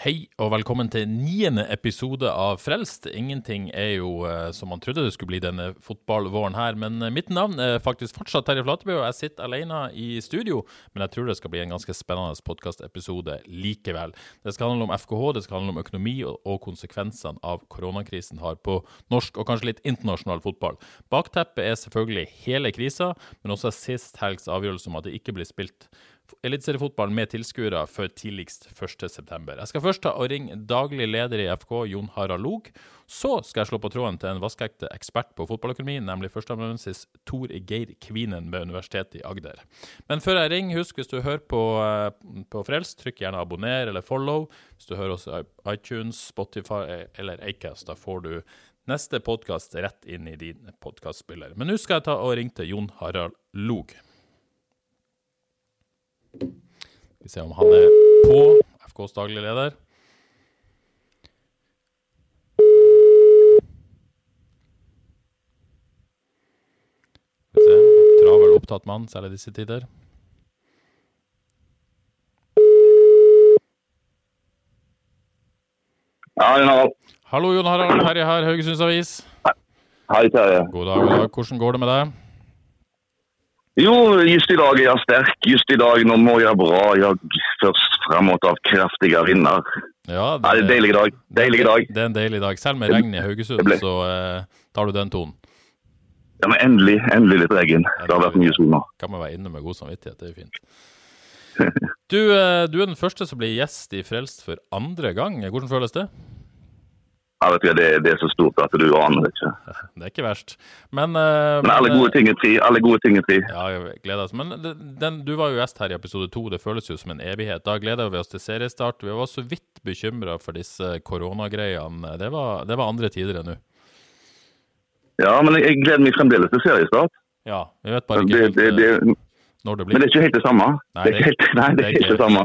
Hei og velkommen til niende episode av Frelst. Ingenting er jo eh, som man trodde det skulle bli denne fotballvåren her, men eh, mitt navn er faktisk fortsatt Terje Flateby, og jeg sitter alene i studio. Men jeg tror det skal bli en ganske spennende podkastepisode likevel. Det skal handle om FKH, det skal handle om økonomi og, og konsekvensene av koronakrisen har på norsk og kanskje litt internasjonal fotball. Bakteppet er selvfølgelig hele krisa, men også sist helgs avgjørelse om at det ikke blir spilt eliteseriefotball med tilskuere før tidligst 1.9. Jeg skal først ta og ringe daglig leder i FK, Jon Harald Log. Så skal jeg slå på tråden til en vaskeekte ekspert på fotballøkonomi, nemlig førsteamanuensis Tor Geir Kvinen ved Universitetet i Agder. Men før jeg ringer, husk hvis du hører på, eh, på Frelst, trykk gjerne abonner eller follow. Hvis du hører oss i iTunes, Spotify eller Acast, da får du neste podkast rett inn i din podkastspiller. Men nå skal jeg ta og ringe til Jon Harald Log. Skal vi se om han er på. FKs daglig leder. Skal vi se. Travel, opptatt mann, særlig disse tider. Ja, Harald. Hallo, Jon Harald. Terje her, Haugesunds Avis. Hei, Terje. God dag, god dag. Hvordan går det med deg? Jo, just i dag er jeg sterk. Just i dag nå må jeg bra. Jeg først framåt av kraftige vinder. Ja, det er en deilig dag. Deilig dag. Det er en deilig dag. Selv med regn i Haugesund, så eh, tar du den tonen. Ja, men endelig, endelig litt regn. Det har vært mye sol nå. Kan man være inne med god samvittighet. Det er jo fint. Du, eh, du er den første som blir gjest i Frelst for andre gang. Hvordan føles det? Ja, vet du, det, det er så stort at du aner det ikke. Det er ikke verst. Men, uh, Men alle gode ting er tre. Alle gode ting er tre. Ja, jeg gleder oss. Men den, du var jo gjest her i episode to. Det føles jo som en evighet. Da gleder vi oss til seriestart. Vi var så vidt bekymra for disse koronagreiene. Det var, det var andre tider enn nå. Ja, men jeg, jeg gleder meg fremdeles til seriestart. Ja, vi vet bare ikke det, det, det, eh, når det blir. men det er ikke helt det samme. Nei, det er ikke helt, nei, det er ikke det samme.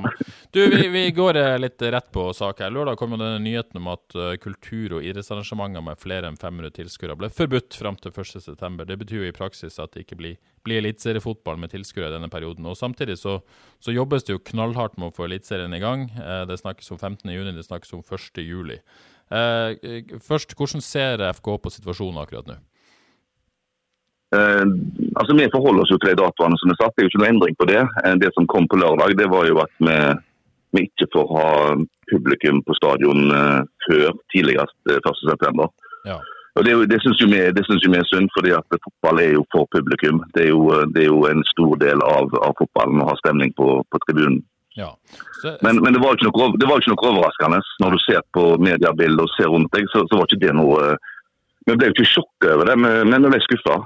Du, vi, vi går eh, litt rett på sak her. Lørdag kom jo denne nyheten om at eh, kultur- og idrettsarrangementer med flere enn 500 tilskuere ble forbudt fram til 1.9. Det betyr jo i praksis at det ikke blir, blir eliteseriefotball med tilskuere i denne perioden. Og Samtidig så, så jobbes det jo knallhardt med å få Eliteserien i gang. Eh, Det snakkes om 15.6, det snakkes om 1.7. Eh, først, hvordan ser FK på situasjonen akkurat nå? Eh, altså Vi forholder oss jo til de datoene som er satt. Det er jo ikke noe endring på det. Eh, det som kom på lørdag, det var jo at vi, vi ikke får ha publikum på stadion eh, før tidligst eh, 1.9. Ja. Og Det, det syns jo, vi- synes jo vi er synd, fordi at fotball er jo for publikum. Det er jo, eh, det er jo en stor del av, av fotballen å ha stemning på, på tribunen. ja. Så, Men, men det var noe, det var ikke noe overraskende. Når du ser på mediebildet og ser rundt deg, så, så var ikke det noe eh, Vi ble jo ikke sjokka over det, men men vi ble skuffa.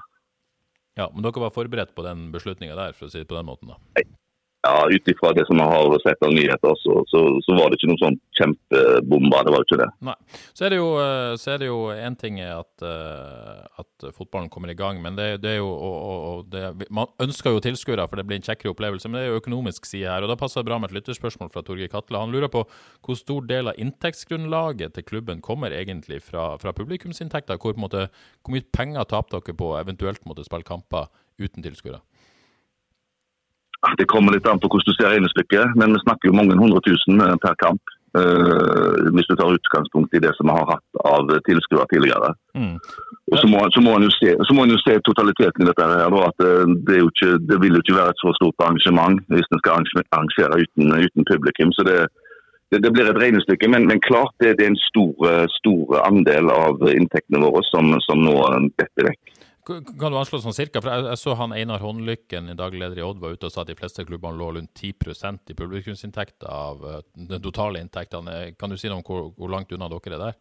Ja, men dere var forberedt på den beslutninga der, for å si det på den måten? da? Ja, ut ifra det som jeg har sett av nyheter, så, så, så var det ikke noen sånn kjempebomber. Det var ikke det. Nei. Så er det jo, eh, så er det jo en ting at, eh, at fotballen kommer i gang, men det, det er jo og, og, det, Man ønsker jo tilskuere, for det blir en kjekkere opplevelse, men det er jo økonomisk side her. og Da passer det bra med et lytterspørsmål fra Torgeir Katle. Han lurer på hvor stor del av inntektsgrunnlaget til klubben kommer egentlig fra, fra publikumsinntekter? Hvor, hvor mye penger taper dere på eventuelt måtte spille kamper uten tilskuere? Det kommer litt an på hvordan du ser regnestykket, men vi snakker jo mange hundre tusen eh, per kamp. Uh, hvis du tar utgangspunkt i det som vi har hatt av tilskuere tidligere. Mm. Og så må, så, må en jo se, se totaliteten i dette. her, da, at eh, det, jo ikke, det vil jo ikke være et så stort arrangement hvis en skal arrangere uten, uten publikum. så det, det, det blir et regnestykke, men, men klart det, det er en stor, stor andel av inntektene våre som, som nå detter vekk. Kan du anslå sånn cirka? For jeg, jeg så han Einar Håndlykken, daglig leder i Odd, var ute og sa at de fleste klubbene lå rundt 10% i publikumsinntekter av uh, den totale inntektene. Kan du si noe om hvor, hvor langt unna dere er der?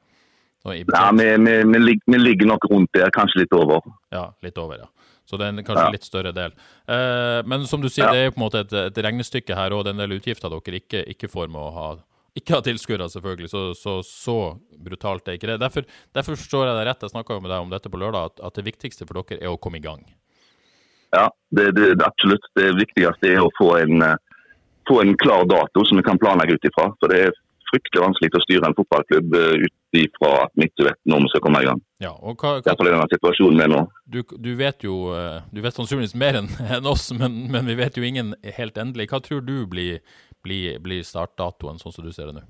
Nei, vi, vi, vi, vi ligger nok rundt der, kanskje litt over. Ja, litt over, ja. Så det er en kanskje Ja. litt større del. Uh, men som du sier, Ja. det er jo på en måte et, et regnestykke her, og det er en del utgifter dere ikke, ikke får med å ha ikke ha tilskuere, selvfølgelig, så, så så brutalt er ikke det. Derfor, derfor forstår jeg deg rett, jeg snakka jo med deg om dette på lørdag, at, at det viktigste for dere er å komme i gang. Ja, det, det, absolutt. Det viktigste er å få en, få en klar dato som vi kan planlegge ut ifra. For det er fryktelig vanskelig å styre en fotballklubb eh, ut ifra at vi ikke vet når vi skal komme i gang. Ja, og hva, hva, Derfor er denne situasjonen er nå. du, du vet jo eh, Du vet sannsynligvis mer enn oss, men, men vi vet jo ingen helt endelig. Hva tror du blir, blir, blir startdatoen, sånn som du ser det nå?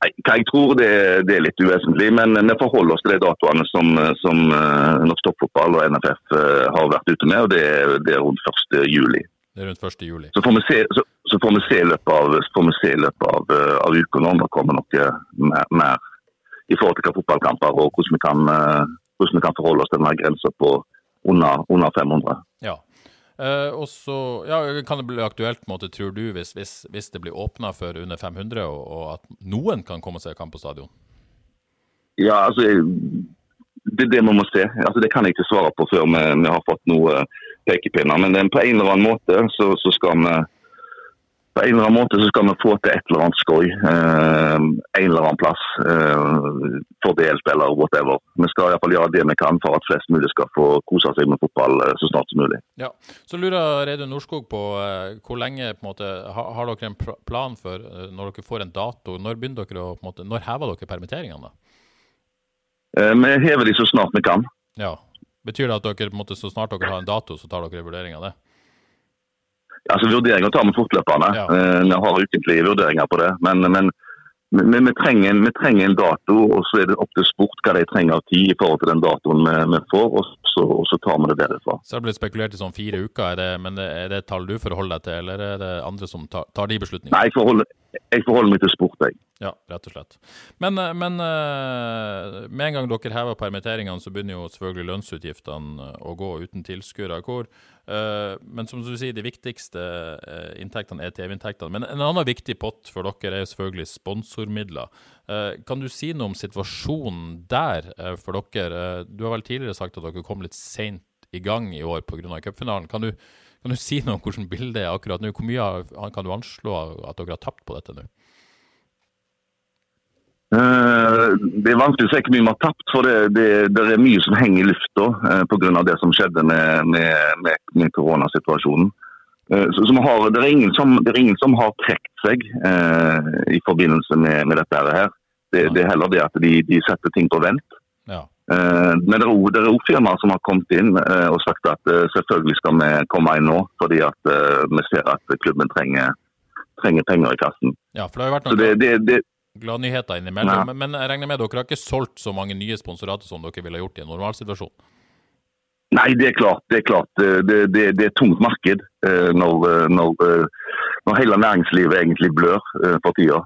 Nei, jeg tror det, det er litt uvesentlig, men vi forholder oss til de datoene som, som eh, Norsk Toppfotball og NFF eh, har vært ute med, og det, det er rundt 1. juli. Det er rundt 1. juli. Så får vi se, så, så får vi se i løpet av, av, eh, av uka om det kommer noe mer, mer i forhold til hva fotballkamper og hvordan vi kan, hvordan vi kan forholde oss til denne grensa på under, under 500. Eh, og så ja, kan det bli aktuelt, måte, tror du, hvis, hvis, hvis det blir åpna for under 500, og, og at noen kan komme seg i kamp på stadion? Ja, altså det er det man må se. Altså, det kan jeg ikke svare på før vi, vi har fått noe pekepinner. Men er på en eller annen måte så, så skal vi på en eller annen måte så skal vi få til et eller annet skoj eh, en eller annen plass. Eh, fordelt eller whatever. Vi skal iallfall gjøre det vi kan for at flest mulig skal få kose seg med fotball eh, så snart som mulig. Ja. Så lurer Reidun Norskog på eh, hvor lenge på en måte, har, har dere en plan for eh, når dere får en dato? Når begynner dere å, på en måte, når hever dere permitteringene? da? Eh, vi hever de så snart vi kan. Ja. Betyr det at dere på en måte, så snart dere har en dato, så tar dere en vurdering av det? Altså Vurderinger tar vi fortløpende. Ja. Eh, Vi har ukentlige vurderinger på det. Men, men, men vi, trenger en, vi trenger en dato, og så er det opp til sport hva de trenger av tid i forhold til den datoen vi, vi får, og så, og så tar vi det derifra. Så det har blitt spekulert i sånn fire uker, er det, men er det et tall du forholder deg til, eller er det andre som tar, tar de beslutningene? Nei, jeg forholder, jeg forholder meg til sport, jeg. Ja, rett og slett. Men, eh, men eh, med en gang dere hever permitteringene, så begynner jo selvfølgelig lønnsutgiftene eh, å gå uten tilskuere. Men som du sier, de viktigste inntektene er TV-inntektene. Men en annen viktig pott for dere er selvfølgelig sponsormidler. Kan du si noe om situasjonen der for dere? Du har vel tidligere sagt at dere kom litt seint i gang i år pga. cupfinalen. Kan du, kan du si noe om hvordan bildet er akkurat nå? Hvor mye kan du anslå at dere har tapt på dette nå? Uh, Det er vanskelig å si hvor mye vi har tapt, for det, det, det er mye som henger i lufta uh, pga. det som skjedde med, med, med, med koronasituasjonen. Uh, Så, så har, det, er ingen som, det er ingen som har trukket seg uh, i forbindelse med, med dette her. Det er heller det at de, de setter ting på vent. Eh, Men det er òg firmaer som har kommet inn eh, og sagt at eh, selvfølgelig skal vi komme inn nå, fordi at vi ser at klubben trenger, trenger penger i kassen. Ja, for det har jo vært noen det, det, det, gladnyheter innimellom. Ja. Men, men jeg regner med dere har ikke solgt så mange nye sponsorater som dere ville gjort i en normalsituasjon? Nei, det er klart. Det er, klart. Det, det, det, er tungt marked når, når, når hele næringslivet egentlig blør for tida.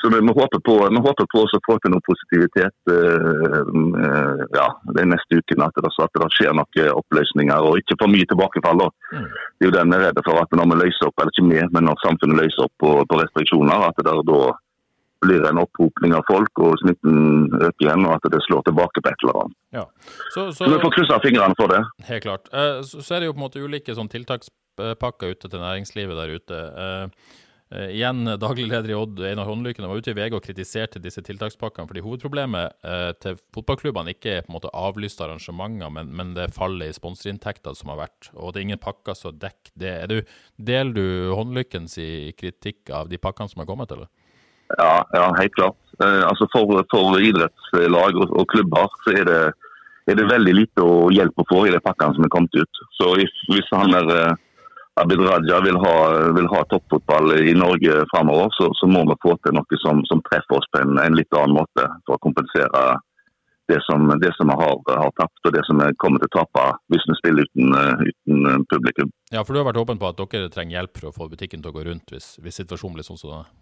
Så vi, håper på, vi håper på å få til noe positivitet uh, ja, er neste ukene. At det, at det skjer noen oppløsninger og ikke for mye tilbakefall. da. Mm. Det er jo den vi er redde for at når vi løser opp, eller ikke vi, men når samfunnet løser opp på, på restriksjoner, at det der da blir en opphopning av folk og smitten øker igjen, og at det slår tilbake på et eller annet. Ja. Så, så, Så vi får krysse fingrene for det. helt klart. Eh, Så, så er det jo på en måte ulike sånn tiltakspakker ute til næringslivet der ute. Eh, igjen, daglig leder i Odd, Einar Håndlykken, var ute i VG og kritiserte disse tiltakspakkene. fordi hovedproblemet uh, til fotballklubbene ikke er på en måte avlyste arrangementer, men, men det fallet i sponsorinntekter som har vært. Og det er ingen pakker som dekker det. Er du, deler du Håndlykkens kritikk av de pakkene som har kommet, eller? Ja, ja helt klart. Uh, altså for, for idrettslag og, og klubber så er det, er det veldig lite å hjelp å få i de pakkene som er kommet ut. Så hvis, hvis han er Abid Raja vil ha, vil ha toppfotball i Norge fremover, så, så må vi få til noe som, som treffer oss på en, en litt annen måte for å kompensere det som, det som vi har, har tapt og det som vi kommer til å tape hvis vi spiller uten, uten publikum. Ja, for du har vært åpen på at dere trenger hjelp for å få butikken til å gå rundt hvis, hvis situasjonen blir sånn som den er.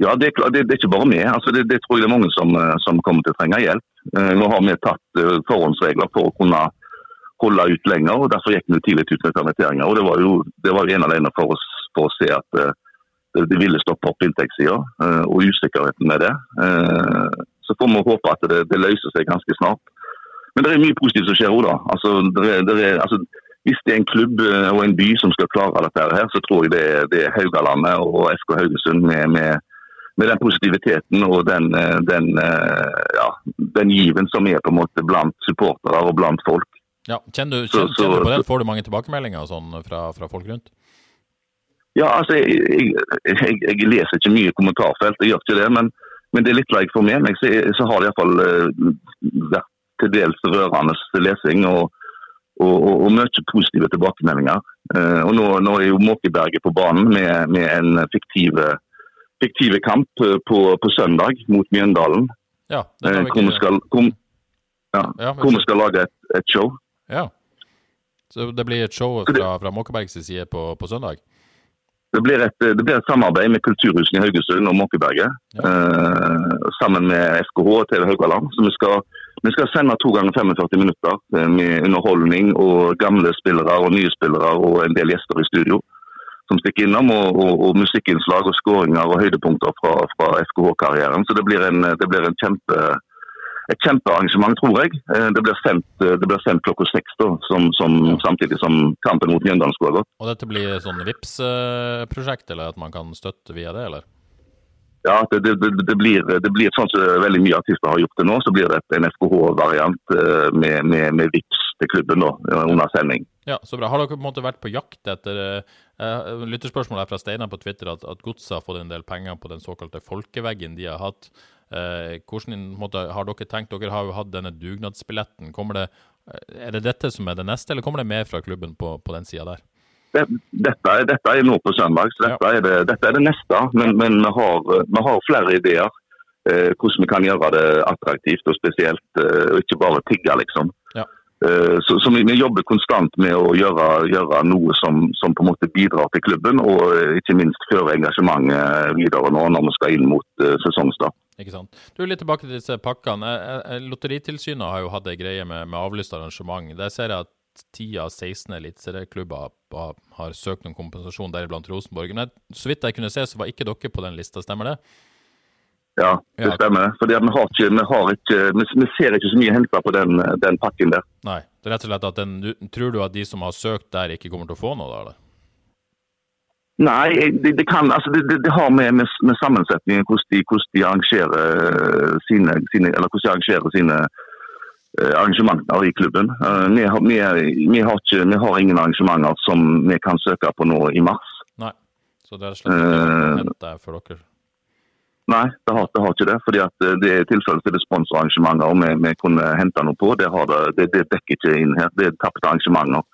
Ja, det det, det er ikke bare vi. Altså, det, det tror jeg det er mange som, som kommer til å trenge hjelp. Eh, Nå har vi tatt eh, forhåndsregler for å kunne holde ut lenger, og derfor gikk vi tidlig ut med permitteringer. og Det var jo, det var jo en alene for oss for å se at eh, det, det ville stoppe opp inntektssida, eh, og usikkerheten med det. Eh, Så får vi håpe at det, det løser seg ganske snart. Men det er mye positivt som skjer òg, da. Altså, det er, altså, hvis det er en klubb og en by som skal klare dette, her, så tror jeg det det er Haugalandet og FK Haugesund med, med, med den positiviteten og den, den, ja, den, given som er på en måte blant supportere og blant folk. Ja, Kjenner du, kjenner, kjenner du på det? Får du mange tilbakemeldinger sånn, fra, fra, folk rundt? Ja, altså, jeg, jeg, jeg, jeg, leser ikke mye kommentarfelt, jeg gjør ikke det. Men, men det er litt like for meg. Men så, så har det iallfall vært til dels rørende lesing. og og, og, og mye positive tilbakemeldinger. Eh, og nå, nå, er jo Måkeberget på banen med, med en fiktive, fiktive kamp på, på, søndag mot Mjøndalen. Ja, eh, hvor, vi skal, hvor, ja, ja, skal lage et, et, show. Ja, Så det blir et show fra, fra Måkebergs side på, på søndag? Det blir, et, det blir, et, samarbeid med kulturhusene i Haugesund og Måkeberget. Ja. Eh, sammen med FKH og TV Haugaland. Så vi skal vi skal sende to ganger 45 minutter med underholdning og gamle spillere og nye spillere og en del gjester i studio som stikker innom. Og, og, og musikkinnslag og skåringer og høydepunkter fra, fra FKH-karrieren. Så det blir, en, det blir en kjempe, et kjempearrangement, tror jeg. Eh, det blir sendt, det blir sendt klokka seks, som, som, samtidig som kampen mot Mjøndalen skulle ha gått. Og dette blir sånn VIPS-prosjekt, eller at man kan støtte via det, eller? Ja, det, det, det, blir, det blir sånn som veldig mye artister har gjort det nå. Så blir det en FKH-variant eh, med, med, med VIPs til klubben nå, under sending. Ja, så bra. Har dere på en måte vært på jakt etter uh, Lytterspørsmålet er fra Steinar på Twitter at, at Godset har fått en del penger på den såkalte folkeveggen de har hatt. Uh, hvordan måte, har dere tenkt? Dere har jo hatt denne dugnadsbilletten. Det, er det dette som er det neste, eller kommer det mer fra klubben på, på den sida der? det, dette, er, dette, er nå på søndag, så dette, er, det, dette er det neste. Men, men vi, har, vi, har, flere ideer eh, hvordan vi kan gjøre det attraktivt og spesielt, eh, og ikke bare tigge, liksom. Ja. Eh, så, så vi, vi, jobber konstant med å gjøre, gjøre noe som, som, på en måte bidrar til klubben, og eh, ikke minst føre engasjementet videre nå når vi skal inn mot uh, sesongstart. Ikke sant. Du, Litt tilbake til disse pakkene. Lotteritilsynet har jo hatt ei greie med, med avlyst arrangement. Der ser jeg at 10 av 16 eliteserieklubber har søkt om kompensasjon, deriblant Rosenborg. Men så vidt jeg kunne se, så var ikke dere på den lista, stemmer det? Ja, det stemmer. Fordi vi, har ikke, vi, har ikke, vi, ser ikke så mye henta på den, den, pakken der. Nei, det er rett og slett at den, Tror du at de som har søkt der, ikke kommer til å få noe, da? eller? Nei, det, det, kan, altså det, det har med, med, med sammensetningen hvordan de, hvordan de arrangerer sine, sine, eller hvordan de arrangerer sine Eh, arrangementer i klubben. Eh, vi har, vi, vi, har ikke, vi, har ingen arrangementer som vi kan søke på nå i mars. Nei, Så det er slett ikke uh, for dere? Nei, det har, det har, ikke det. fordi at det er tilfellet til det sponsorarrangementer vi, vi kunne hente noe på. Det, det, det, det, dekker ikke inn her. Det er tapte arrangementer.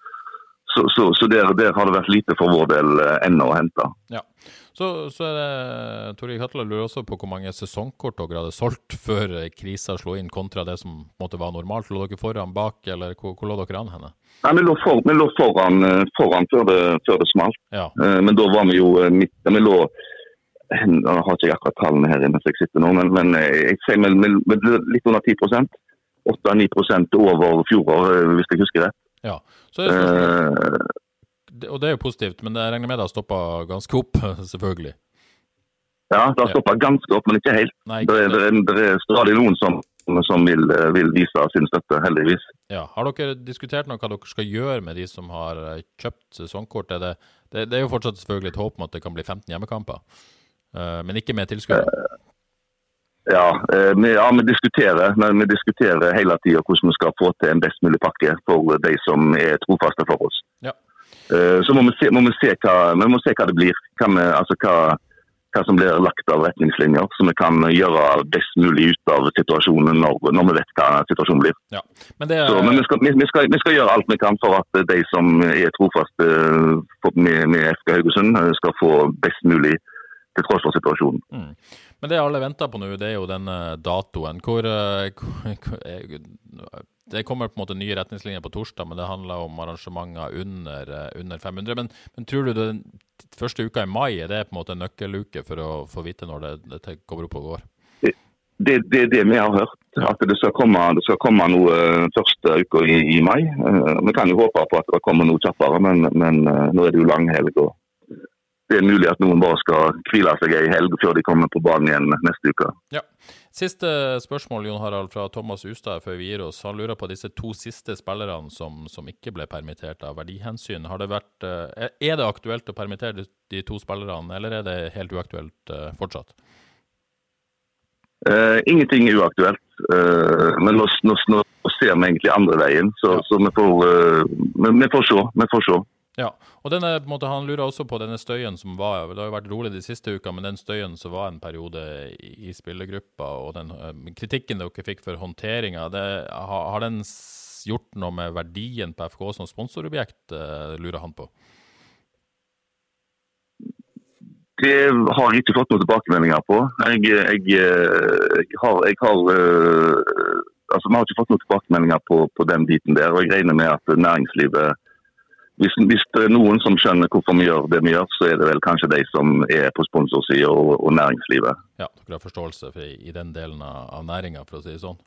Så, så, så der, der, har det vært lite for vår del ennå å hente. Ja. Så, så er det, Tor Hatla lurer også på hvor mange sesongkort dere hadde solgt før krisa slo inn, kontra det som måtte være normalt. Lå dere foran, bak, eller hvor, hvor lå dere an henne? Nei, Vi lå, for, vi lå foran, eh, foran, før det, før det smalt. Ja. Men da var vi jo midt Vi lå Nå har ikke jeg akkurat tallene her mens jeg sitter nå, men, men jeg sier litt under 10% 8-9% over fjoråret, hvis jeg husker rett. Ja, så er det sånn, og det er jo positivt, men jeg regner med det har stoppa ganske opp, selvfølgelig? Ja, det har stoppa ganske opp, men ikke helt. Nei, ikke det, er, det, er, stadig noen som, som vil, vil, vise sin støtte, heldigvis. Ja. Har dere diskutert noe hva dere skal gjøre med de som har eh, kjøpt sesongkort? Det, det, det, er jo fortsatt selvfølgelig et håp om at det kan bli 15 hjemmekamper, uh, men ikke med tilskuere? Ja, uh, vi, ja, vi diskuterer, men vi diskuterer hele tida hvordan vi skal få til en best mulig pakke for de som er trofaste for oss. Ja. Eh, så må vi se, må vi se, hva, vi må se hva, det blir. Hva, vi, altså hva, hva, som blir lagt av retningslinjer, så vi kan gjøre best mulig ut av situasjonen når, når vi vet hva situasjonen blir. Ja. Men, er... så, men vi, skal, vi, skal, vi, skal, gjøre alt vi kan for at de som er trofaste med, med FK Haugesund, skal få best mulig til tross for situasjonen. Mm. Men det alle venter på nå, det er jo den datoen. Hvor, hvor, det kommer på en måte nye retningslinjer på torsdag, men det handler om arrangementer under, eh, under 500. Men, men, tror du den første uka i mai er det på en måte en nøkkeluke for å få vite når det, det kommer opp og går? Det, det, er det vi har hørt, at det skal komme, det skal komme noe eh, første uka i, i, mai. Eh, vi kan jo håpe på at det kommer noe kjappere, men, men nå er det jo langhelg. og Det er mulig at noen bare skal hvile seg ei helg før de kommer på banen igjen neste uke. Ja. Siste spørsmål Jon Harald, fra Thomas Ustad før vi gir oss. Han lurer på disse to siste spillerne som, som ikke ble permittert av verdihensyn. Har det vært, uh, er det aktuelt å permittere de, to spillerne, eller er det helt uaktuelt uh, fortsatt? Uh, ingenting er uaktuelt. men nå, nå, nå, ser vi egentlig andre veien, så, ja. så vi, får, vi, vi, får se. Vi får se. Ja, og denne, måte, Han lurer også på denne støyen som var Det har jo vært rolig de siste uka, men den støyen som var en periode i, spillergruppa, og den uh, kritikken dere fikk for håndteringa, har, har, den gjort noe med verdien på FK som sponsorobjekt, uh, lurer han på? Det har jeg ikke fått noen tilbakemeldinger på. Jeg, jeg, jeg har, jeg har uh, altså, Vi har ikke fått noen tilbakemeldinger på, på den biten der. og Jeg regner med at næringslivet hvis, hvis, det er noen som skjønner hvorfor vi gjør det vi gjør, så er det vel kanskje de som er på sponsorsida og, og, næringslivet. Ja, dere har forståelse for, i den delen av, næringa, for å si det sånn.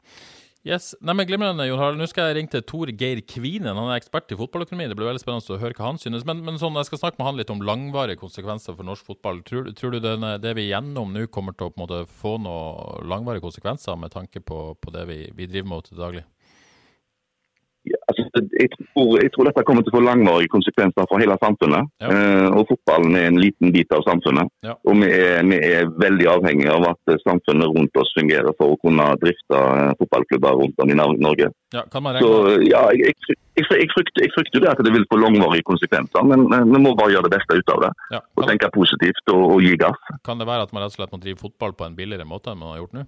Yes, Nei, Glimrende, Jon Harald. Nå skal jeg ringe til Tor Geir Kvinen. Han er ekspert i fotballøkonomi. Det blir veldig spennende å høre hva han synes. Men, men sånn, jeg skal snakke med han litt om langvarige konsekvenser for norsk fotball. Tror, tror du det, det, vi gjennom nå, kommer til å måte, få noen langvarige konsekvenser med tanke på, på det vi, vi driver med til daglig? Jeg, tror, jeg, tror, dette kommer til å få langvarige konsekvenser for hele samfunnet. Ja. Eh, og fotballen er en liten bit av samfunnet. Ja. Og vi er, vi er, veldig avhengige av at samfunnet rundt oss fungerer for å kunne drifte eh, fotballklubber rundt om i Norge. Ja, Så ja, jeg, jeg, frykter, jeg frykter det at det vil få langvarige konsekvenser, men vi må bare gjøre det beste ut av det. og tenke positivt og, og gi gass. Kan det være at man rett og slett må drive fotball på en billigere måte enn man har gjort nå?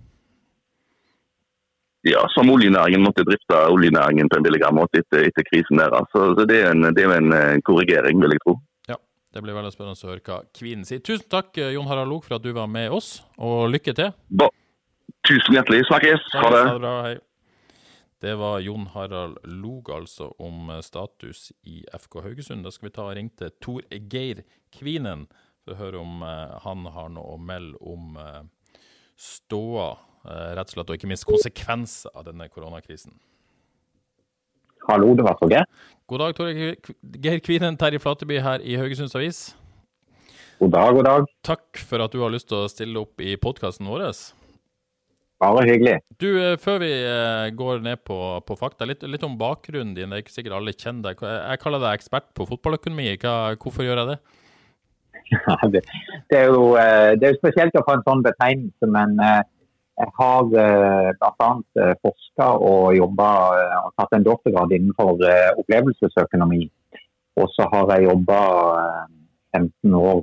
Ja, som oljenæringen måtte drifte oljenæringen på en billigere måte etter, etter krisen der. Så, så det, er en, det, er en, eh, korrigering, vil jeg tro. Ja, Det blir veldig spennende å høre hva Kvinen sier. Tusen takk eh, Jon Harald Log for at du var med oss, og lykke til. Ba. Tusen hjertelig. Snakkes. Ha det. Ha det bra. Hei. Det var Jon Harald Log altså om eh, status i FK Haugesund. Da skal vi ta og ringe til Tor Geir Kvinen for å høre om han har noe å melde om ståa rett og slett, og ikke minst konsekvenser av denne koronakrisen. Hallo, det var Torgeir. God dag, Torge. Geir Kvinen, Terje Flateby her i Haugesunds Avis. God dag, god dag. Takk for at du har lyst til å stille opp i podkasten vår. Bare hyggelig. Du, eh, Før vi eh, går ned på, på fakta, litt, litt, om bakgrunnen din. Det er ikke sikkert alle kjenner deg. Jeg kaller deg ekspert på fotballøkonomi. Hva, hvorfor gjør jeg det? Ja, det, det, er jo, det er jo spesielt å få en sånn betegnelse, men jeg har eh, bl.a. Eh, forska og jobba eh, og tatt en doktorgrad innenfor opplevelsesøkonomi. Og så har jeg jobba 15 år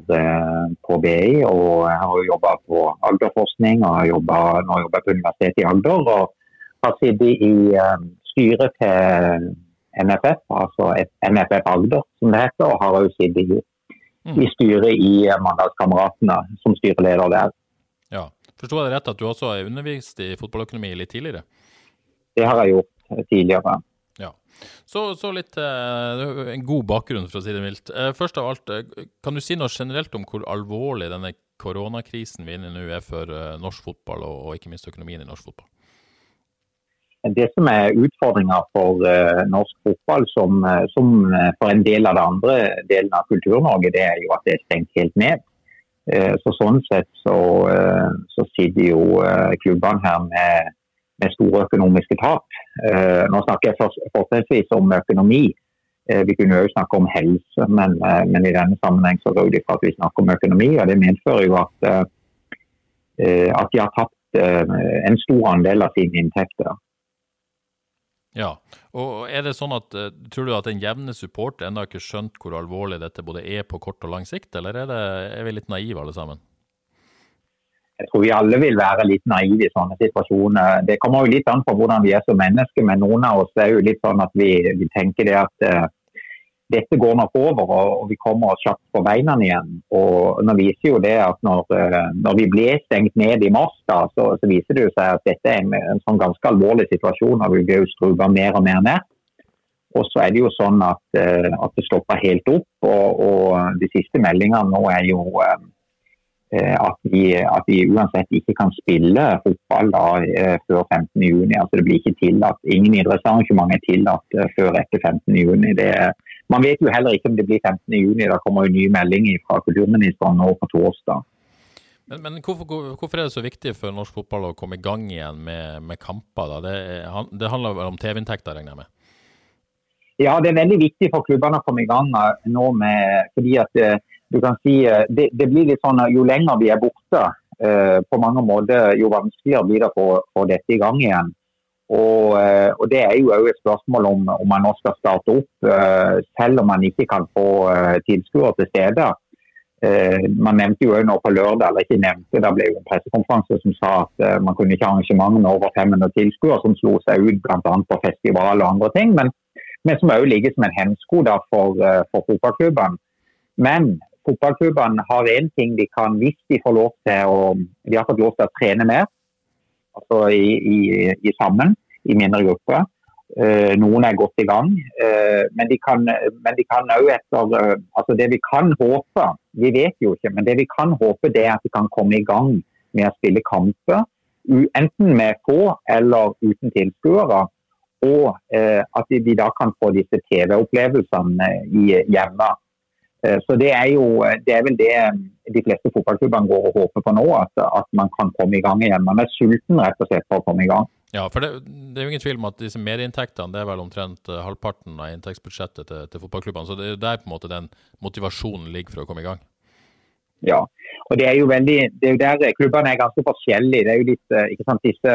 på BI, og jeg har jobba på Agderforskning og har jobbet, nå jobber jeg på Universitetet i Agder. Og har sittet i styret til NFF, altså NFF Agder som det heter, og har også sittet i, i mm. styret i Mandalskameratene som styreleder der. Forsto jeg det rett at du også har undervist i fotballøkonomi litt tidligere? Det har jeg gjort tidligere. Ja. Så, så litt uh, en god bakgrunn, for å si det mildt. Uh, først av alt, kan du si noe generelt om hvor alvorlig denne koronakrisen vi er inne i nå er for norsk fotball, og, og, ikke minst økonomien i norsk fotball? Det som er utfordringa for norsk fotball, som, som, for en del av det andre delen av Kultur-Norge, det er jo at det er stengt helt ned. Eh, så Sånn sett så, eh, så sitter jo eh, klubbene her med, med, store økonomiske tap. Nå snakker jeg fortrinnsvis om økonomi. Vi kunne jo snakke om helse, men, men i denne sammenheng så går det for at vi snakker om økonomi. og Det medfører jo at, at de har tapt en stor andel av sine inntekter. Ja, og er det sånn at uh, Tror du at den jevne support ennå ikke skjønt hvor alvorlig dette både er på kort og lang sikt, eller er, det, er vi litt naive alle sammen? Jeg tror vi alle vil være litt naive i sånne situasjoner. Det kommer jo litt an på hvordan vi er som mennesker, men noen av oss er jo litt sånn at vi, vi tenker det at uh, dette går nok over og vi kommer oss kjapt på beina igjen. Og Nå viser jo det at når, eh, når vi ble stengt ned i mars, da, så, så, viser det jo seg at dette er en, en sånn ganske alvorlig situasjon. og Vi blir jo strupa mer og mer ned. Og så er det jo sånn at, eh, at det stopper helt opp. Og, og de siste meldingene nå er jo eh, at vi, at vi, uansett ikke kan spille fotball da, før 15.6. Altså det blir ikke tillatt. Ingen idrettsarrangement er tillatt før etter 15.6. Det man vet jo heller ikke om det blir 15.6. Det kommer jo nye meldinger fra kulturministeren nå på torsdag. Men, men hvorfor, hvorfor, er det så viktig for norsk fotball å komme i gang igjen med, med kamper? Det, det handler vel om TV-inntekter, regner jeg med? Ja, det er veldig viktig for klubbene å komme i gang nå med fordi at eh, du kan si det, det blir litt sånn Jo lenger vi er borte, på mange måter, jo vanskeligere blir det å få dette i gang igjen. Og, og, Det er jo òg et spørsmål om, om man nå skal starte opp, selv om man ikke kan få tilskuere til stede. Eh, man nevnte jo nå på lørdag, eller ikke nevnte, det ble jo en pressekonferanse som sa at eh, man kunne ikke arrangement med over 500 tilskuere, som slo seg ut bl.a. på festival og andre ting. Men, men som òg ligger som en hemsko for, eh, for fotballklubbene. Men fotballklubbene har én ting de kan, hvis de får lov til å De har fått lov til å trene mer, altså i, i, i sammen, i mindre grupper. Eh, noen er godt i gang, eh, men de kan, men etter eh, altså Det vi kan håpe, vi vet jo ikke, men det vi kan håpe det er at de kan komme i gang med å spille kamper. Enten med få eller uten tilskuere. Og at de da kan få disse TV-opplevelsene hjemme. Så det er jo det er vel det de fleste fotballklubbene går og håper på nå, at, at man kan komme i gang igjen. Man er sulten rett og slett for å komme i gang. Ja, for det, det, er jo ingen tvil om at disse medieinntektene det er vel omtrent eh, halvparten av inntektsbudsjettet til, til fotballklubbene. Så det er der på en måte den motivasjonen ligger for å komme i gang. Ja, og det er jo veldig, det er jo der klubbene er ganske forskjellige. det er jo litt, eh, ikke sant, disse,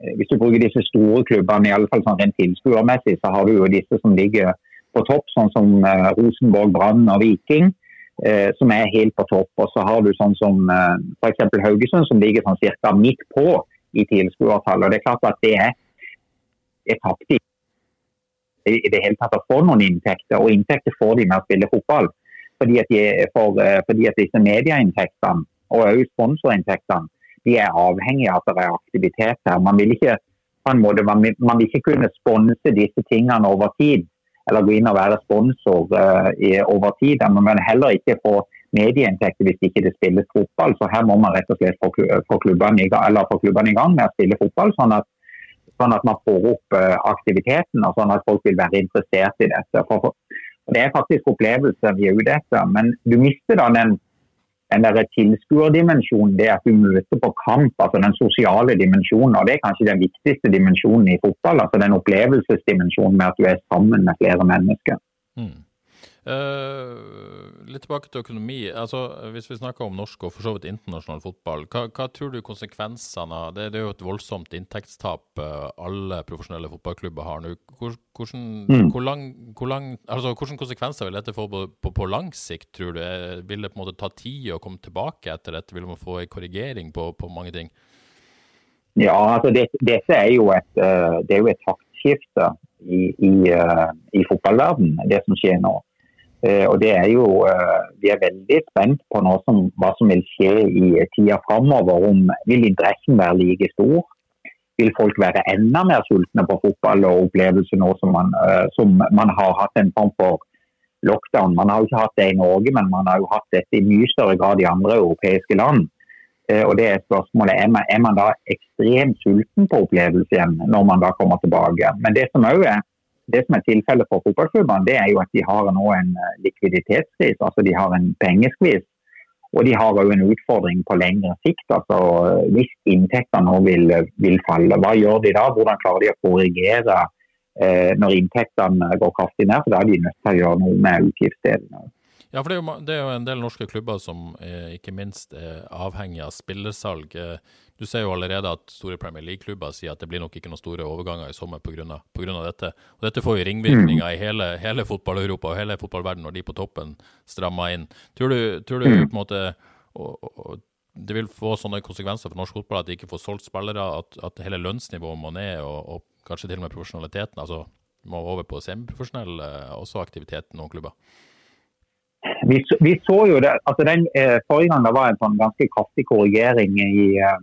eh, Hvis du bruker disse store klubbene, i alle fall sånn rent tilskuermessig, så har du jo disse som ligger på topp, sånn som Rosenborg, Brann og Viking. Eh, som er helt på topp. Og så har du sånn som eh, f.eks. Haugesund, som ligger sånn cirka midt på i tilskuertallet. Det er klart at det er, er taktisk i det hele tatt å få noen inntekter. Og inntekter får de med å spille fotball. Fordi at, de, for, eh, fordi at disse medieinntektene og også sponsorinntektene de er avhengige av at det er aktivitet her. Man vil ikke, på en måte, man vil, man vil ikke kunne sponse disse tingene over tid, eller gå inn og være sponsor i, over tid. Men heller ikke få medieinntekter hvis ikke det spilles fotball. Så her må man rett og slett få i, klubbene i gang med å spille fotball. sånn at, sånn at man får opp uh, aktiviteten og sånn at folk vil være interessert i dette. For, for, det er faktisk opplevelser vi er ute etter. Men du mister da den, den der tilskuerdimensjonen, det at du møter på kamp, altså den sosiale dimensjonen. og Det er kanskje den viktigste dimensjonen i fotball. altså Den opplevelsesdimensjonen med at du er sammen med flere mennesker. Mm. Uh, litt tilbake til økonomi. altså Hvis vi snakker om norsk og for så vidt internasjonal fotball, hva, hva tror du konsekvensene av det, det er jo et voldsomt inntektstap uh, alle profesjonelle fotballklubber har nå. Hvor, hvordan, mm. hvor lang, hvor lang, altså, hvordan konsekvenser vil dette få på, på, på, lang sikt, tror du? Vil det på en måte ta tid å komme tilbake etter dette? Vil man få en korrigering på, på mange ting? Ja, altså det, dette er jo et, det er jo et taktskifte i, i, i fotballverden, det som skjer nå. Eh, og det er jo, eh, Vi er veldig spent på som, hva som vil skje i tida framover. Om, vil interessen være like stor? Vil folk være enda mer sultne på fotball og opplevelse nå som man, eh, som man har hatt en form for lockdown? Man har jo ikke hatt det i Norge, men man har jo hatt dette i mye større grad i andre europeiske land. Og det Er spørsmålet, er man, er man da ekstremt sulten på opplevelse igjen når man da kommer tilbake? Men det som også er det som er tilfellet for fotballklubbene, det er jo at de har nå en eh, altså De har en pengeskvis. Og de har òg en utfordring på lengre sikt. altså Hvis inntektene nå vil, vil, falle, hva gjør de da? Hvordan klarer de å korrigere eh, når inntektene går kraftig ned? For Da er de nødt til å gjøre noe med utgiftsdelene. Ja, for det er, jo, det er, jo, en del norske klubber som er, ikke minst er avhengig av spillersalg. Eh, du ser jo allerede at store Premier League-klubber sier at det blir nok ikke noen store overganger i sommer pga. dette. Og Dette får jo ringvirkninger i hele, hele fotball-Europa og hele fotballverden når de på toppen strammer inn. Tror du, tror du på en måte og, og, det vil få sånne konsekvenser for norsk fotball at de ikke får solgt spillere, at, at hele lønnsnivået må ned, og, og, kanskje til og med profesjonaliteten altså må over på semiprofesjonell også aktivitet noen klubber? Vi, vi, så jo det, altså den eh, Forrige gang det var en sånn ganske kraftig korrigering i, eh,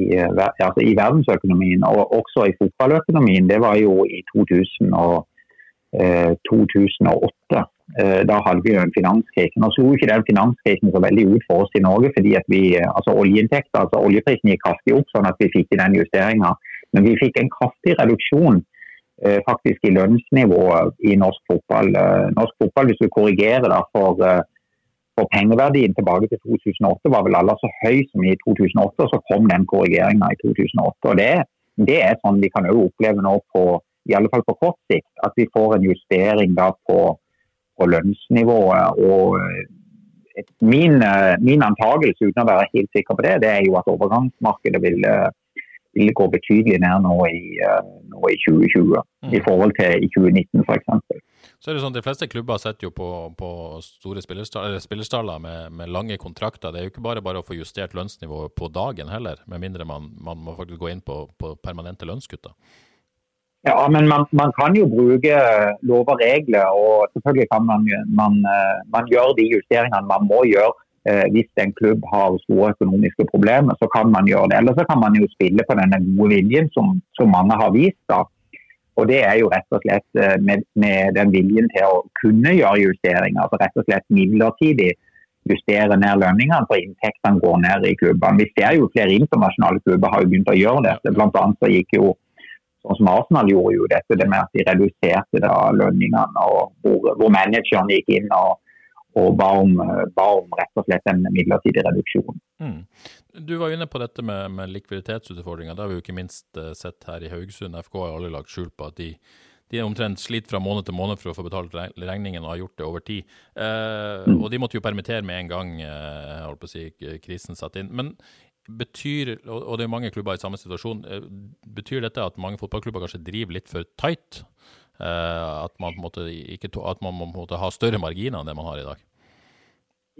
i, eh, altså i, verdensøkonomien og også i fotballøkonomien, det var jo i 2000 og, eh, 2008. Eh, da hadde vi jo en finanskrise. Nå slo ikke den finanskrisen så veldig ut for oss i Norge, fordi at vi, eh, altså oljeinntekter, altså oljeprisen gikk kraftig opp, sånn at vi fikk den justeringa. Men vi fikk en kraftig reduksjon Eh, faktisk i lønnsnivået i norsk fotball. Eh, norsk fotball, Hvis du korrigerer da for, for pengeverdien tilbake til 2008 var vel aldri så høy som i 2008, og så kom den korrigeringa i 2008. og det, det, er sånn vi kan også oppleve nå på i alle fall på kort sikt, at vi får en justering da på, på lønnsnivået. og min, min antakelse, uten å være helt sikker på det, det er jo at overgangsmarkedet vil, vil gå betydelig ned nå i, nå i 2020 mm. i forhold til i 2019 f.eks. Så er det sånn, De fleste klubber setter jo på, på store spillerstaller med, med, lange kontrakter. Det er jo ikke bare bare å få justert lønnsnivået på dagen heller, med mindre man, man må faktisk gå inn på, på permanente lønnskutter. Ja, men man, man, kan jo bruke lover og regler, og selvfølgelig kan man, man, man gjøre de justeringene man må gjøre. Eh, hvis en klubb har store økonomiske problemer, så kan man gjøre det. Eller så kan man jo spille på denne gode viljen som, som mange har vist. da og Det er jo rett og slett eh, med, med, den viljen til å kunne gjøre justeringer. altså Rett og slett midlertidig justere ned lønningene, for inntektene går ned i klubbene. Vi ser jo flere internasjonale klubber har jo begynt å gjøre dette. Blant annet så gikk jo sånn som Arsenal gjorde jo dette, det med at de reduserte da lønningene. og Hvor, hvor manageren gikk inn og og ba om, ba om, rett og slett en midlertidig reduksjon. Mm. Du var inne på dette med, med likviditetsutfordringer. Det har vi jo ikke minst uh, sett her i Haugesund. FK har aldri lagt skjul på at de, de omtrent sliter fra måned til måned for å få betalt regningen, og har gjort det over tid. Eh, mm. Og de måtte jo permittere med en gang eh, holdt på å si, krisen satt inn. Men betyr, og det er mange klubber i samme situasjon, betyr dette at mange fotballklubber kanskje driver litt for tight? Eh, at man, måte, ikke, at man må ha større marginer enn det man har i dag?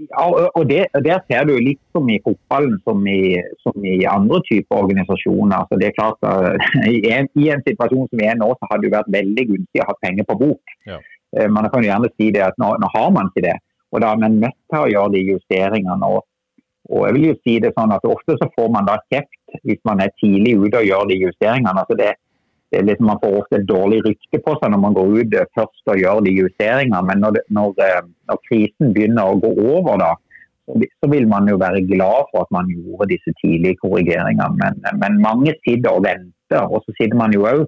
Ja, og det, Der ser du litt som i fotballen som i, som i andre typer organisasjoner. Altså det er klart uh, i, en, i, en, situasjon som vi er nå, så hadde det vært veldig gunstig å ha penger på bok. Ja. Uh, man kan jo gjerne si det at nå, nå, har man ikke det. Og Da er man nødt til å gjøre de justeringene. Og, og jeg vil jo si det sånn at Ofte så får man da kjeft hvis man er tidlig ute og gjør de justeringene. Altså det, liksom, man får ofte et dårlig rykte på seg når man går ut eh, først og gjør de justeringene. Men når, når, eh, når, krisen begynner å gå over, da, så vil man jo være glad for at man gjorde disse tidlige korrigeringene. Men, men mange sitter og venter. Og så sitter man jo òg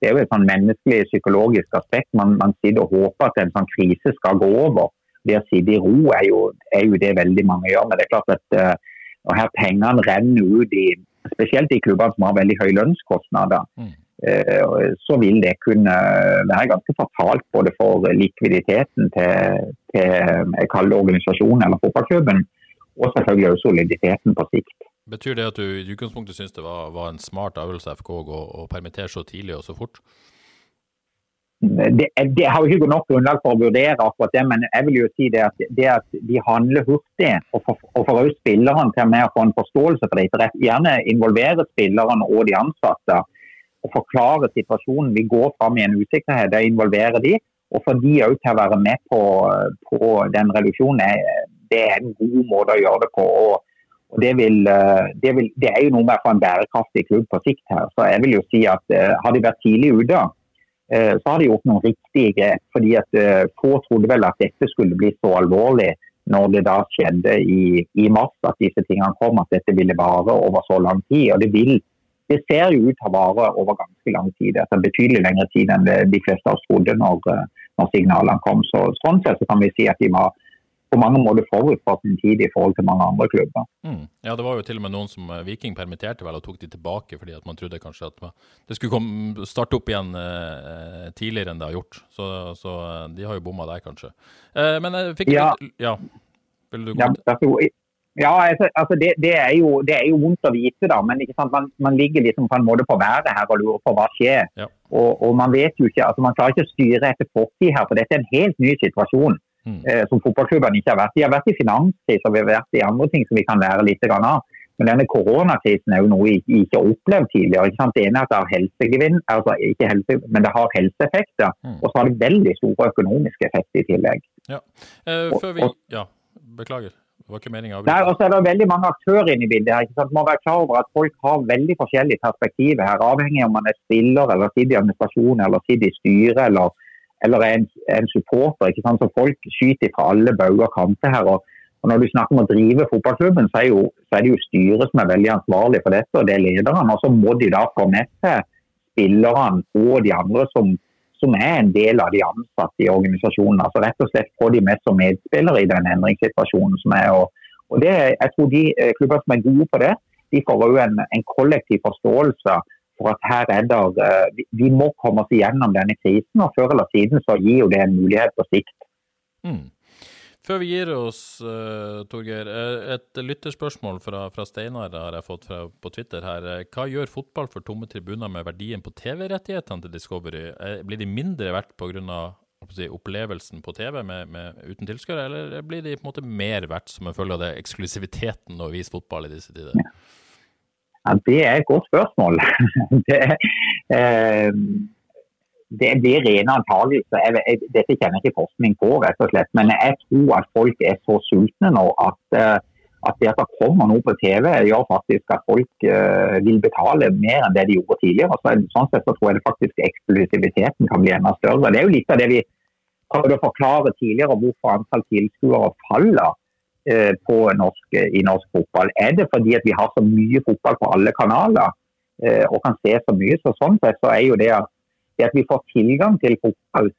Det er jo et sånn menneskelig psykologisk aspekt. Man, man, sitter og håper at en sånn krise skal gå over. Det å sitte i ro er jo, er jo det veldig mange gjør. Men det er klart at uh, her pengene renner ut i Spesielt i klubbene som har veldig høye lønnskostnader. Mm. Eh, så vil det kunne være ganske fatalt både for likviditeten til, til jeg organisasjonen eller fotballklubben, og selvfølgelig også soliditeten på sikt. Betyr det at du i utgangspunktet syns det var, var, en smart øvelse FK å, å permittere så tidlig og så fort? Det, det, har jo ikke nok grunnlag for å vurdere akkurat det, men jeg vil jo si det at, det at de handler hurtig og får, også spillerne til å få en forståelse for det. Gjerne involvere spillerne og de ansatte å forklare situasjonen. Vi går fram i en usikkerhet, det involverer de. Og for de òg til å være med på, på den reduksjonen, det er en god måte å gjøre det på. og, det, vil, det, vil, det, er jo noe med å få en bærekraftig klubb på sikt her. Så jeg vil jo si at uh, Har de vært tidlig ute, uh, så har de gjort noen riktige grep. fordi at Få trodde vel at dette skulle bli så alvorlig når det da skjedde i, i mars, at disse tingene kom, at dette ville vare over så lang tid. og Det vil det ser jo ut til å vare over ganske lang tid. Altså betydelig lengre tid enn de fleste av oss trodde når, eh, når, signalene kom. Så, sånn sett så kan vi si at de var på mange måter forut for sin tid i forhold til mange andre klubber. Mm. Ja, det var jo til og med noen som eh, Viking permitterte vel og tok de tilbake fordi at man trodde kanskje at det skulle komme, starte opp igjen eh, tidligere enn det har gjort. Så, så eh, de har jo bomma der, kanskje. Eh, men jeg fikk ja. litt Ja, vil du gå ja, ja, altså, altså det, det, er jo, det, er jo, vondt å vite, da. Men man, man, ligger liksom på en måte på været her og lurer på hva skjer. Ja. Og, og, man vet jo ikke, altså man klarer ikke å styre etter fortid her, for dette er en helt ny situasjon. Mm. Eh, som fotballklubbene ikke har vært. i. De har vært i finanskrise og vi har vært i andre ting som vi kan lære litt av. Men denne koronakrisen er jo noe vi ikke har opplevd tidligere. Ikke sant? Det ene er at det har helsegevinn, altså ikke helse, men det har helseeffekter. Mm. Og så har det veldig store økonomiske effekter i tillegg. Ja, eh, før vi, ja beklager. Det var ikke meningen å Nei, og så er det veldig mange aktører inne i bildet. her, ikke sant? Man må være klar over at Folk har veldig forskjellige perspektiver her, avhengig av om man er spiller, eller sitter i administrasjon, eller sitter i styret, eller, eller er en, en, supporter. ikke sant? Så Folk skyter fra alle bauger kanter her. og, og Når du snakker om å drive fotballklubben, så er, jo, så er, det jo styret som er veldig ansvarlig for dette, og det er lederne. Og så må de da få med seg spillerne og de andre som som er en del av de ansatte i organisasjonen. altså Rett og slett få de med som medspillere i den endringssituasjonen som er. Og, og det, jeg tror de eh, klubber som er gode på det, de får òg en, en, kollektiv forståelse for at her er der, eh, vi må komme oss igjennom denne krisen. og Før eller siden så gir jo det en mulighet på sikt. Mm. Før vi gir oss, uh, Torgeir. Eh, et lytterspørsmål fra, fra, Steinar har jeg fått fra, på Twitter her. Hva gjør fotball for tomme tribuner med verdien på TV-rettighetene til Discovery? Blir de mindre verdt pga. Si, opplevelsen på TV med, med, uten tilskuere, eller blir de på en måte mer verdt som en følge av det eksklusiviteten å vise fotball i disse tider? Ja, Det er et godt spørsmål. det, eh, det blir rene antakelser. Dette kjenner ikke forskning på, rett og slett. Men jeg tror at folk er så sultne nå at, eh, at det at det kommer noe på TV, gjør faktisk at folk uh, vil betale mer enn det de gjorde tidligere. Så, sånn sett så tror jeg det faktisk eksklusiviteten kan bli enda større. Det er jo litt av det vi prøvde å forklare tidligere, hvorfor antall tilskuere faller uh, norsk, i norsk fotball. Er det fordi at vi har så mye fotball på alle kanaler og kan se så mye? Så sånn sett så er jo det at det at vi får tilgang til fotball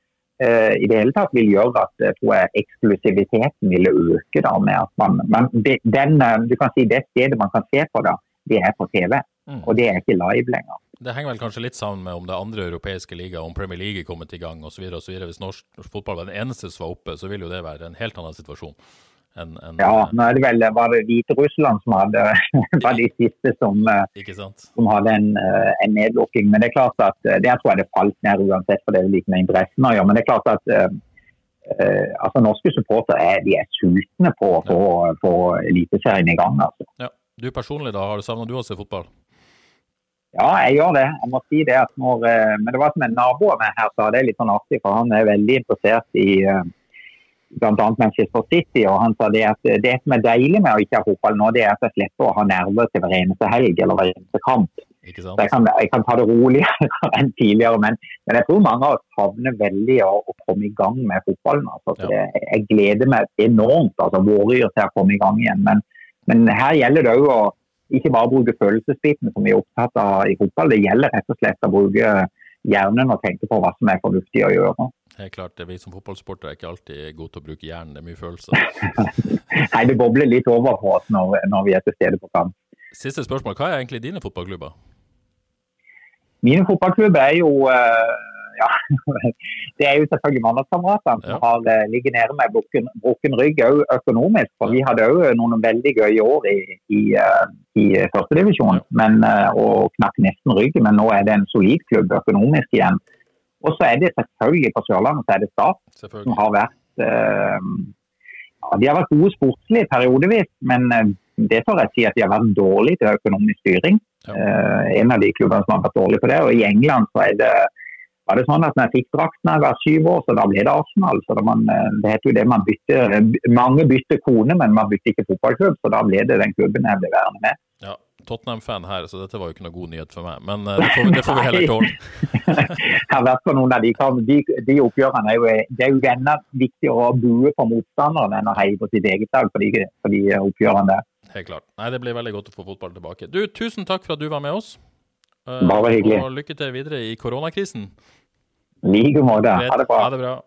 eh, i det hele tatt vil gjøre at tror jeg, eksklusiviteten vil øke. da med at man, man det, den, eh, du kan si det stedet man kan se på, da, det er på TV. Mm. Og det er ikke live lenger. Det henger vel kanskje litt sammen med om det andre europeiske ligaer, om Premier League er kommet i gang osv. Hvis norsk, norsk fotball var den eneste som var oppe, så vil jo det være en helt annen situasjon. En, en, ja, nå er det vel var det Hviterussland som hadde, var de siste som, eh, som hadde en, eh, en, nedlukking. Men det er klart at der tror jeg det falt ned uansett, for det er like med interessen å gjøre. Men det er klart at uh, altså, norske supportere er, de er sultne på å få ja. Eliteserien i gang. Altså. Ja. Du personlig, da, har du savna du å se fotball? Ja, jeg gjør det. Jeg må si det at når, Men det var som en nabo av meg her, sa, det er litt sånn artig, for han er veldig interessert i uh, bl.a. Manchester City, og han sa det at det som er deilig med å ikke ha fotball nå, det er at jeg slipper å ha nerver til hver eneste helg eller hver eneste kamp. Så jeg kan, jeg kan, ta det roligere enn tidligere, men, men, jeg tror mange av oss savner veldig å, å, komme i gang med fotballen. Altså, ja. det, jeg gleder meg enormt, altså våryr til å komme i gang igjen. Men, men her gjelder det òg å ikke bare bruke følelsesbiten som vi er opptatt av i fotball, det gjelder rett og slett å bruke hjernen og tenke på hva som er fornuftig å gjøre helt klart. Vi som fotballsportere er ikke alltid gode til å bruke hjernen, det er mye følelser. Nei, det bobler litt over på oss når, når vi er til stede på kamp. Siste spørsmål. Hva er egentlig dine fotballklubber? Mine fotballklubber er jo uh, ja, det er jo selvfølgelig mandagskameratene som ja. har uh, ligget nede med brukken, brukken rygg òg økonomisk. For vi hadde òg noen veldig gøye år i, i, uh, i førstedivisjon ja. og knakk nesten ryggen. Men nå er det en solid klubb økonomisk igjen. Og så er det selvfølgelig på Sørlandet så er det Start som har vært eh, ja, De har vært gode sportslig periodevis, men eh, det får jeg si at de har vært dårlige til økonomisk styring. Ja. Eh, en av de klubbene som har vært dårlige på det. Og i England så er det var det sånn at når jeg fikk drakten da jeg var syv år, så da ble det Arsenal. så man, eh, Det heter jo det man bytter Mange bytter kone, men man bytter ikke fotballklubb. Så da ble det den klubben jeg ble værende med. Ja, Tottenham-fan her, så dette var jo ikke noe god nyhet for meg. Men uh, det, får, det, får, vi heller tåle. jeg har vært på noen av de, de, de oppgjørene. Er jo, det er jo enda viktigere å bue på motstanderen enn å heie på sitt eget lag for de, for de oppgjørene der. Helt klart. Nei, Det blir veldig godt å få fotball tilbake. Du, Tusen takk for at du var med oss. Uh, Bare hyggelig. Og lykke til videre i koronakrisen. I like måte. Ha det bra. Ha det bra.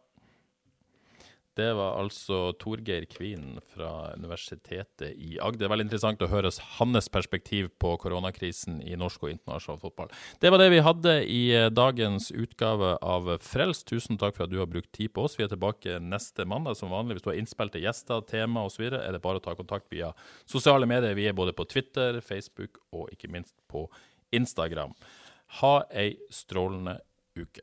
Det var altså Torgeir Kvinen fra Universitetet i Agder. Veldig interessant å høre hans perspektiv på koronakrisen i norsk og internasjonal fotball. Det var det vi hadde i eh, dagens utgave av Frelst. Tusen takk for at du har brukt tid på oss. Vi er tilbake neste mandag som vanlig. Hvis du har innspill til gjester, tema osv., er det bare å ta kontakt via sosiale medier. Vi er både på Twitter, Facebook og ikke minst på Instagram. Ha ei strålende uke.